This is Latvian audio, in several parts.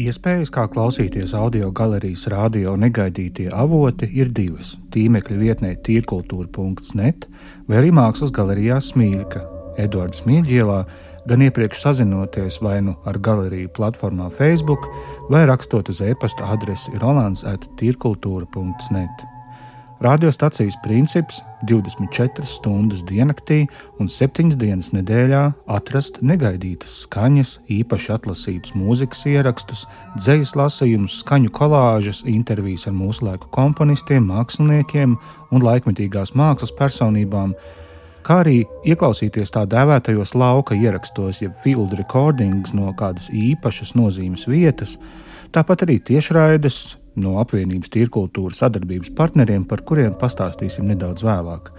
Iespējas, kā klausīties audio galerijas radio negaidītie avoti, ir divas. Tīmekļa vietnē tīrkultūra.net vai arī mākslas galerijā Smīļka, Edvards Smīļielā, gan iepriekš sazinoties vai nu ar galeriju platformā Facebook, vai rakstot uz e-pasta adresi rolands attīrkultūra.net. Radiostacijas princips - 24 stundas diennaktī un 7 dienas nedēļā atrast negaidītas skaņas, īpaši atlasītus mūzikas ierakstus, dzīslu lasījumus, skaņu kolāžas, intervijas ar mūsu laiku komponistiem, māksliniekiem un laikmetīgās mākslas personībām, kā arī ieklausīties tā dēvētajos lauka ierakstos, jeb field recordings no kādas īpašas nozīmes vietas, tāpat arī tiešraides no apvienības tīrkultūras sadarbības partneriem, par kuriem pastāstīsim nedaudz vēlāk.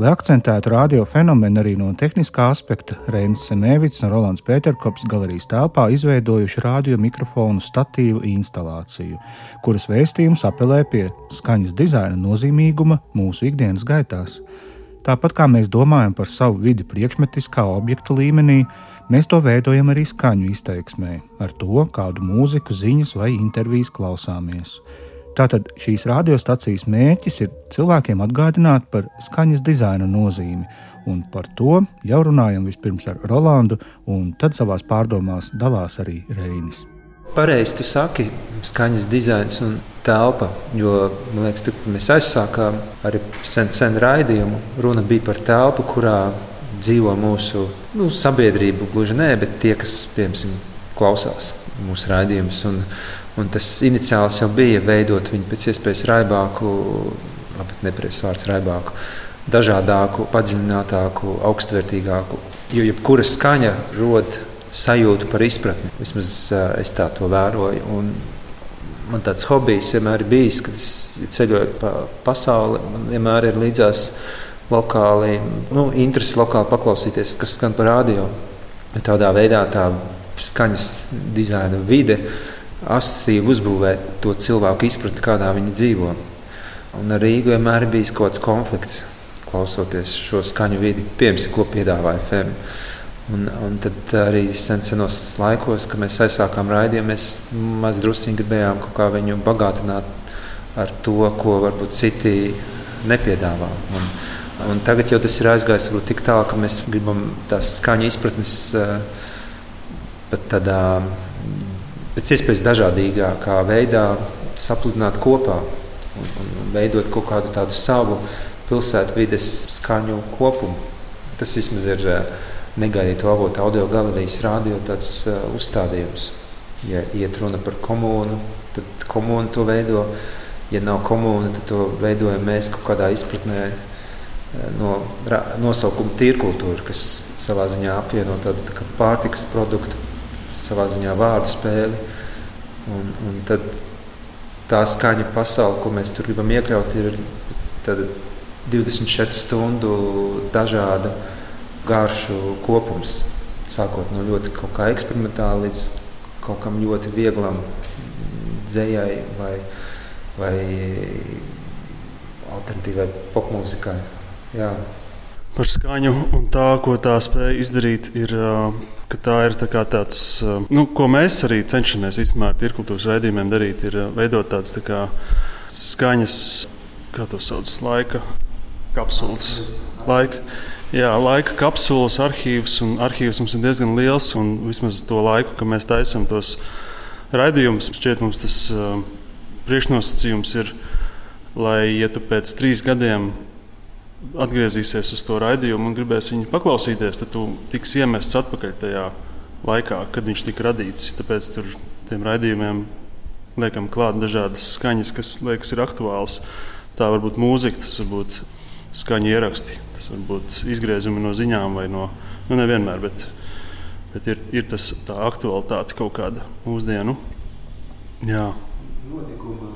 Lai akcentētu radio fenomenu arī no tehniskā aspekta, Reinis Semēvits un Rolands Pēterkops galerijas telpā izveidojuši radio mikrofonu statīvu instalāciju, kuras vēstījums apelē pie skaņas dizaina nozīmīguma mūsu ikdienas gaitās. Tāpat kā mēs domājam par savu vidi priekšmetiskā objektu līmenī, Mēs to veidojam arī skaņu izteiksmē, ar to, kādu mūziku, ziņas vai intervijas klausāmies. Tātad šīs radiostacijas mērķis ir cilvēkiem atgādināt par skaņas dizaina nozīmi, un par to jau runājam vispirms ar Rolandu, un tad savā pārdomās dalās arī Reinis. Pareizi tu saki, skaņas dizains un telpa. Jo man liekas, ka mēs aizsākām arī sen, sen raidījumu. Runa bija par telpu, kurā dzīvo mūsu nu, sabiedrību, gluži nē, bet tie, kas piemēram klausās mūsu raidījumus. Un, un tas iniciāls jau bija veidot viņu pēc iespējas raibāku, labi, nepareizs vārds raibāku, dažādāku, padziļinātāku, augstvērtīgāku. Jo jebkura skaņa rod sajūtu par izpratni. Vismaz es tā to vēroju. Un man tāds hobijs vienmēr ir bijis, kad es ceļoju pa pasauli. Man vienmēr ir līdzās lokāli, nu, interesi lokāli paklausīties, kas skan par radio. Tādā veidā tā skaņas dizaina vide asociatīvi uzbūvē to cilvēku izpratni, kādā viņi dzīvo. Un ar Rīgu vienmēr ir bijis kaut kāds konflikts, klausoties šo skaņu vidi, piemēram, ko piedāvāja FM. Un, un tad arī sen senos laikos, kad mēs aizsākām raidījumu, mēs maz druskuļi gribējām kaut kā viņu bagātināt ar to, ko varbūt citi nepiedāvā. Un, Un tagad jau tas ir aizgājis tik tālu, ka mēs gribam tās skaņu izpratnes eh, pat tādā pēc iespējas dažādākā veidā sapludināt kopā un, un veidot kaut kādu tādu savu pilsētvides skaņu kopumu. Tas vismaz ir eh, negaidītu avotu audio galerijas rādio tāds uh, uzstādījums. Ja iet runa par komūnu, tad komūna to veido. Ja nav komūna, tad to veidojam mēs kaut kādā izpratnē no nosaukuma tīrkultūra, kas savā ziņā apvieno tādu tā pārtikas produktu, savā ziņā vārdu spēli. Un, un tad tā skaņa pasaule, ko mēs tur gribam iekļaut, ir 24 stundu dažāda garšu kopums. Sākot no ļoti eksperimentāla līdz kaut kam ļoti vieglam dzējai vai, vai alternatīvai popmūzikai. Jā. Par skaņu un tā, ko tā spēja izdarīt, ir, ka tā ir tā tāds, nu, ko mēs arī cenšamies īstenībā ar tirkultūras raidījumiem darīt, ir veidot tādas tā kā skaņas, kā to sauc, laika kapsulas. Laika. Jā, laika kapsulas, arhīvs, un arhīvs mums ir diezgan liels. Vismaz to laiku, kad mēs taisām tos raidījumus, šķiet, mums tas uh, priekšnosacījums ir, lai, ja tu pēc trīs gadiem atgriezīsies uz to raidījumu un gribēs viņu paklausīties, tad tu tiks iemests atpakaļ tajā laikā, kad viņš tika radīts. Tāpēc tur tiem raidījumiem liekam klāt dažādas skaņas, kas liekas ir aktuāls. Tā var būt mūzika, tas var būt skaņu ieraksti, tas var būt izgriezumi no ziņām vai no, nu nevienmēr, bet, bet ir, ir tas tā aktualitāte kaut kāda mūsdienu. Jā. Notikuma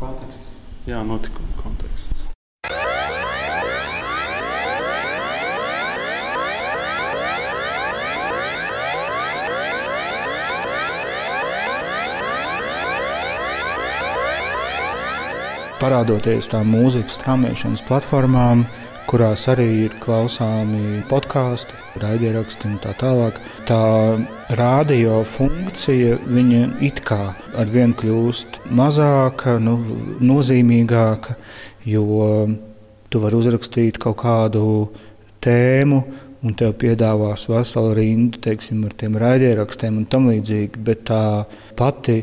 konteksts. Jā, notikuma konteksts. Parādoties tām mūzikas straumēšanas platformām, kurās arī ir klausāmi podkāsti, raidieraksti un tā tālāk. Tā radio funkcija viņa it kā ar vienu kļūst mazāka, nu, nozīmīgāka, jo tu vari uzrakstīt kaut kādu tēmu, un tev piedāvās veselu rindu teiksim, ar tiem raidierakstiem un tam līdzīgi. Bet tā pati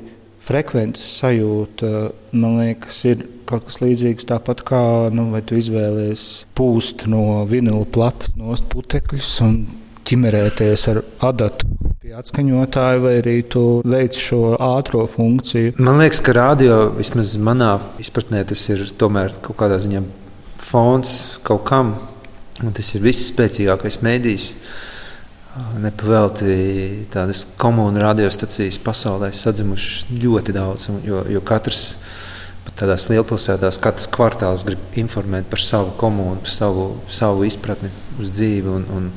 frekvences sajūta, man liekas, ir kaut kas līdzīgs. Tāpat kā nu, tu izvēlējies pūst no vinila plates nost putekļus un ķimerēties ar adatu pie atskaņotāja, vai arī tu veic šo ātrā funkciju. Man liekas, ka radio vismaz manā izpratnē tas ir tomēr kaut kādā ziņā fons kaut kam. Un tas ir viss spēcīgākais mēdījis. Nepavēlti tādas komunas radiostacijas pasaulē sadzimušas ļoti daudz, jo, jo katrs tādās lielpilsētās, katrs kvartāls grib informēt par savu komunu, par savu, savu izpratni uz dzīvi. Un, un,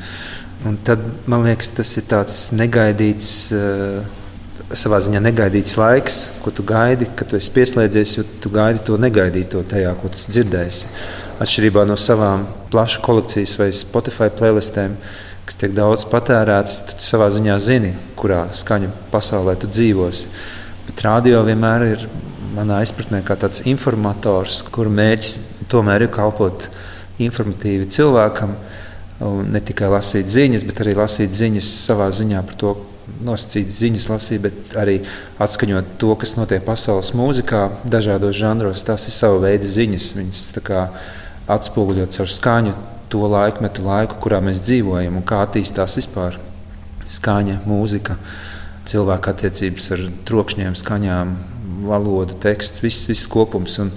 un tad man liekas, tas ir tāds negaidīts. Uh, savā ziņā negaidīts laiks, ko tu gaidi, kad tu esi pieslēdzies, jo tu gaidi to negaidīto tajā, ko tu dzirdēsi. Atšķirībā no savām plašu kolekcijas vai Spotify playlistēm, uh, kas tiek daudz patērēts, tad savā ziņā zini, kurā skaņu pasaulē tu dzīvosi. Bet radio vienmēr ir manā izpratnē kā tāds informators, kura mērķis tomēr ir kalpot informatīvi cilvēkam. Ne tikai lasīt ziņas, bet arī lasīt ziņas savā ziņā par to, nosacīt ziņas, lasīt, bet arī atskaņot to, kas notiek pasaules mūzikā, dažādos žanros. Tas ir sava veida ziņas. Viņas atspoguļot caur skaņu to laikmetu, laiku, kurā mēs dzīvojam un kā attīstās vispār skaņa, mūzika, cilvēka attiecības ar trokšņiem, skaņām, valodu, teksts, viss, viss kopums. Un,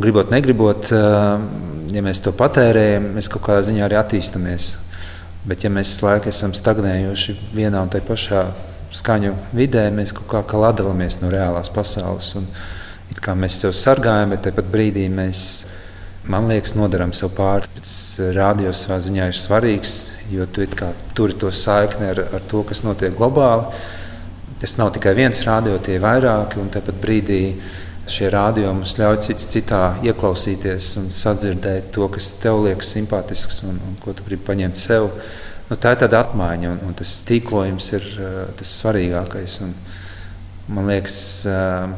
gribot, negribot, ja mēs to patērējam, mēs kaut kādā ziņā arī attīstāmies. Bet, ja mēs laiku esam stagnējuši vienā un tajā pašā skaņu vidē, mēs kaut kā, kā ladāmies no reālās pasaules. Un, kā mēs sev sargājam, bet tāpat brīdī mēs man liekas, nodaram sev pāri. Radio savā ziņā ir svarīgs, jo tu turi to saikni ar, ar to, kas notiek globāli. Tas nav tikai viens radio, tie ir vairāki, un tāpat brīdī šie radio mums ļauj cits citā ieklausīties un sadzirdēt to, kas tev liekas simpātisks un, un ko tu gribi paņemt sev. Nu, tā ir tāda apmaiņa, un, un tas tīklojums ir uh, tas svarīgākais. Un, man liekas, uh,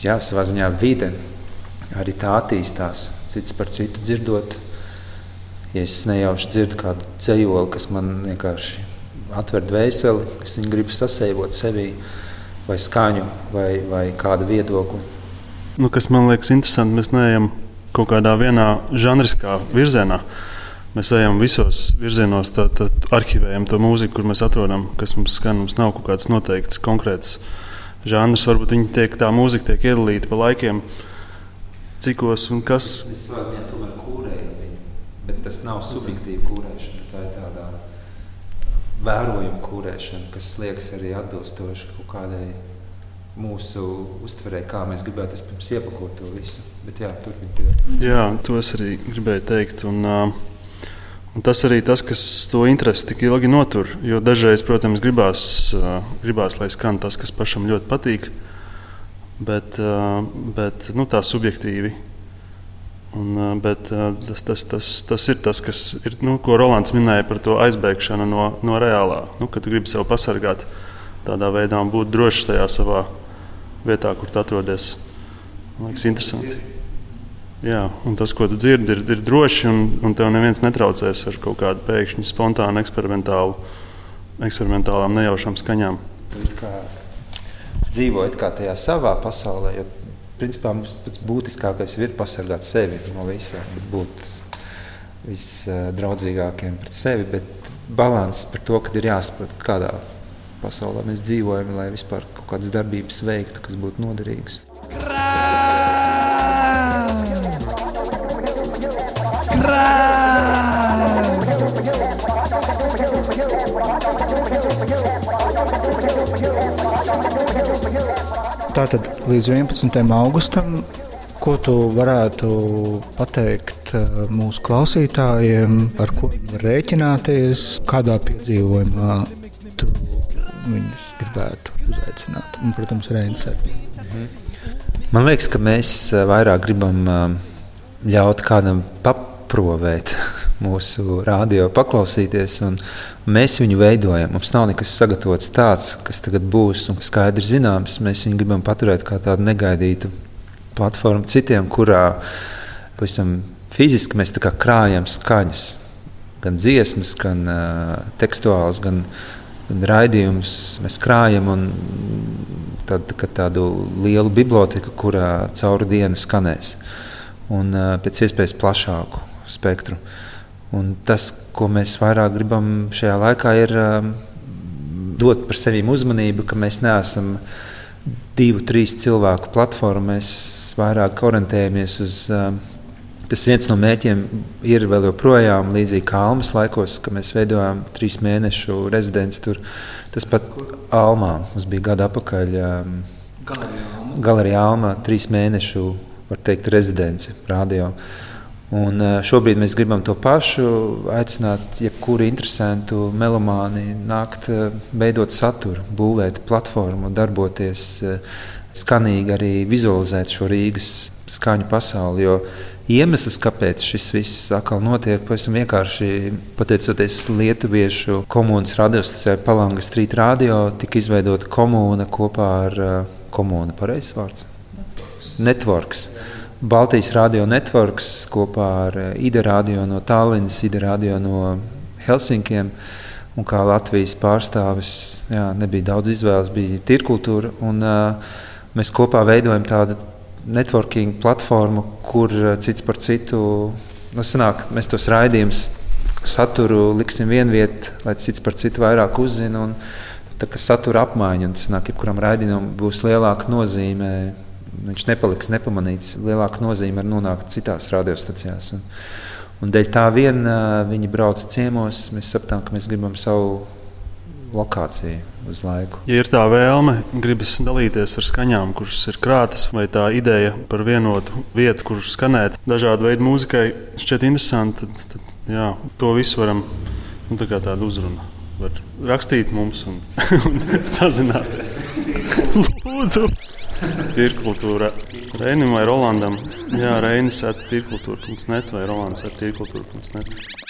jā, savā ziņā vide arī tā attīstās cits par citu dzirdot. Ja es nejauši dzirdu kādu ceļoli, kas man vienkārši atver dvēseli, es viņu gribu sasēvot sevī, vai skaņu, vai, vai kādu viedokli. Nu, kas man liekas interesanti, mēs neejam kaut kādā vienā žanriskā virzienā. Mēs ejam visos virzienos, tad, arhivējam to mūziku, kur mēs atrodam, kas mums skan. Mums nav kaut kāds noteikts, konkrēts žanrs. Varbūt tiek, tā mūzika tiek iedalīta pa laikiem cikos un kas. Es savā ziņā tomēr kūrēju viņu, bet tas nav subjektīva kūrēšana. Tā ir tāda vērojuma kūrēšana, kas liekas arī atbilstoši kaut kādai mūsu uztverē, kā mēs gribētu pirms iepakot to visu. Bet jā, turpiniet. Jā, to es arī gribēju teikt. Un, uh, Un tas arī tas, kas to interesi tik ilgi notur. Jo dažreiz, protams, gribās, uh, gribās lai skan tas, kas pašam ļoti patīk bet, bet nu, tā subjektīvi. Un, bet tas, tas, tas, tas ir tas, kas ir, nu, ko Rolands minēja par to aizbēgšanu no, no reālā. Nu, kad gribi sevi pasargāt tādā veidā un būt drošs tajā savā vietā, kur tu atrodies. Man liekas, interesanti. Jā, un tas, ko tu dzirdi, ir, ir droši, un, un tev neviens netraucēs ar kaut kādu pēkšņu spontānu, eksperimentālu, eksperimentālām nejaušām skaņām. Kā dzīvojat kā tajā savā pasaulē. Jo, principā mums pats būtiskākais ir pasargāt sevi no visa, būt visdraudzīgākiem pret sevi. Bet balans par to, ka ir jāsaprot, kādā pasaulē mēs dzīvojam, lai vispār kaut kādas darbības veiktu, kas būtu noderīgas. Krā! Krā! Tātad līdz 11. augustam, ko tu varētu pateikt eh, mūsu klausītājiem, ar ko var rēķināties, kādā piedzīvojumā tu viņus gribētu uzaicināt un, protams, reinteresēt. Mhm. Man liekas, ka mēs eh, vairāk gribam eh, ļaut kādam aprovēt mūsu radio, paklausīties. Mēs viņu veidojam. Mums nav nekas sagatavots tāds, kas tagad būs un skaidrs zināms. Mēs viņu gribam paturēt kā tādu negaidītu platformu citiem, kurā pavisam fiziski mēs krājam skaņas. Gan dziesmas, gan uh, tekstuāls, gan, gan raidījumus mēs krājam. Tad, tādu lielu biblioteku, kurā cauri dienu skanēs. Un uh, pēc iespējas plašāku spektru. Un tas, ko mēs vairāk gribam šajā laikā, ir uh, dot par sevi uzmanību, ka mēs neesam divu, trīs cilvēku platforma. Mēs vairāk orientējamies uz uh, Tas viens no mērķiem ir vēl joprojām līdzīgi kā Almas laikos, kad mēs veidojām trīs mēnešu rezidenci tur. Tas pat Almā mums bija gada atpakaļ. Um, Galerijā Almā trīs mēnešu, var teikt, rezidenci radio. Un uh, šobrīd mēs gribam to pašu, aicināt jebkuru interesantu melomāni, nākt, uh, veidot saturu, būvēt platformu, darboties uh, skanīgi, arī vizualizēt šo Rīgas skaņu pasauli. Jo Iemesls, kāpēc šis viss atkal notiek, pavisam vienkārši pateicoties Lietuviešu komunas radiostacijai Palangas Street Radio, tika izveidota komūna kopā ar uh, komūnu pareizs vārds. Networks. Baltijas radio networks kopā ar uh, IDE radio no Tallinas, IDE radio no Helsinkiem. Un kā Latvijas pārstāvis, jā, nebija daudz izvēles, bija tirkultūra. Un, uh, mēs kopā veidojam tādu networking platformu, kur eh, cits par citu nu, sanāk, mēs tos raidījumus, saturu liksim vienvietā, lai cits par citu vairāk uzzina. Un, tā kā satura apmaiņa, un tas nāk, jebkuram raidījumam būs lielāka nozīme. Viņš nepaliks nepamanīts. Lielāka nozīme ir nonākt citās radiostacijās. Un, un dēļ tā vien eh, viņi brauc ciemos. Mēs sapratām, ka mēs gribam savu lokāciju uz laiku. Ja ir tā vēlme, gribas dalīties ar skaņām, kuras ir krātas, vai tā ideja par vienotu vietu, kur skanēt dažādu veidu mūzikai, šķiet interesanti, tad, tad jā, to visu varam nu, tā tādu uzrunu. Var rakstīt mums un, un sazināties. Lūdzu! Tirkultūra Reinim vai Rolandam. Jā, Reinis ar tirkultūru.net vai Rolands ar tirkultūru.net.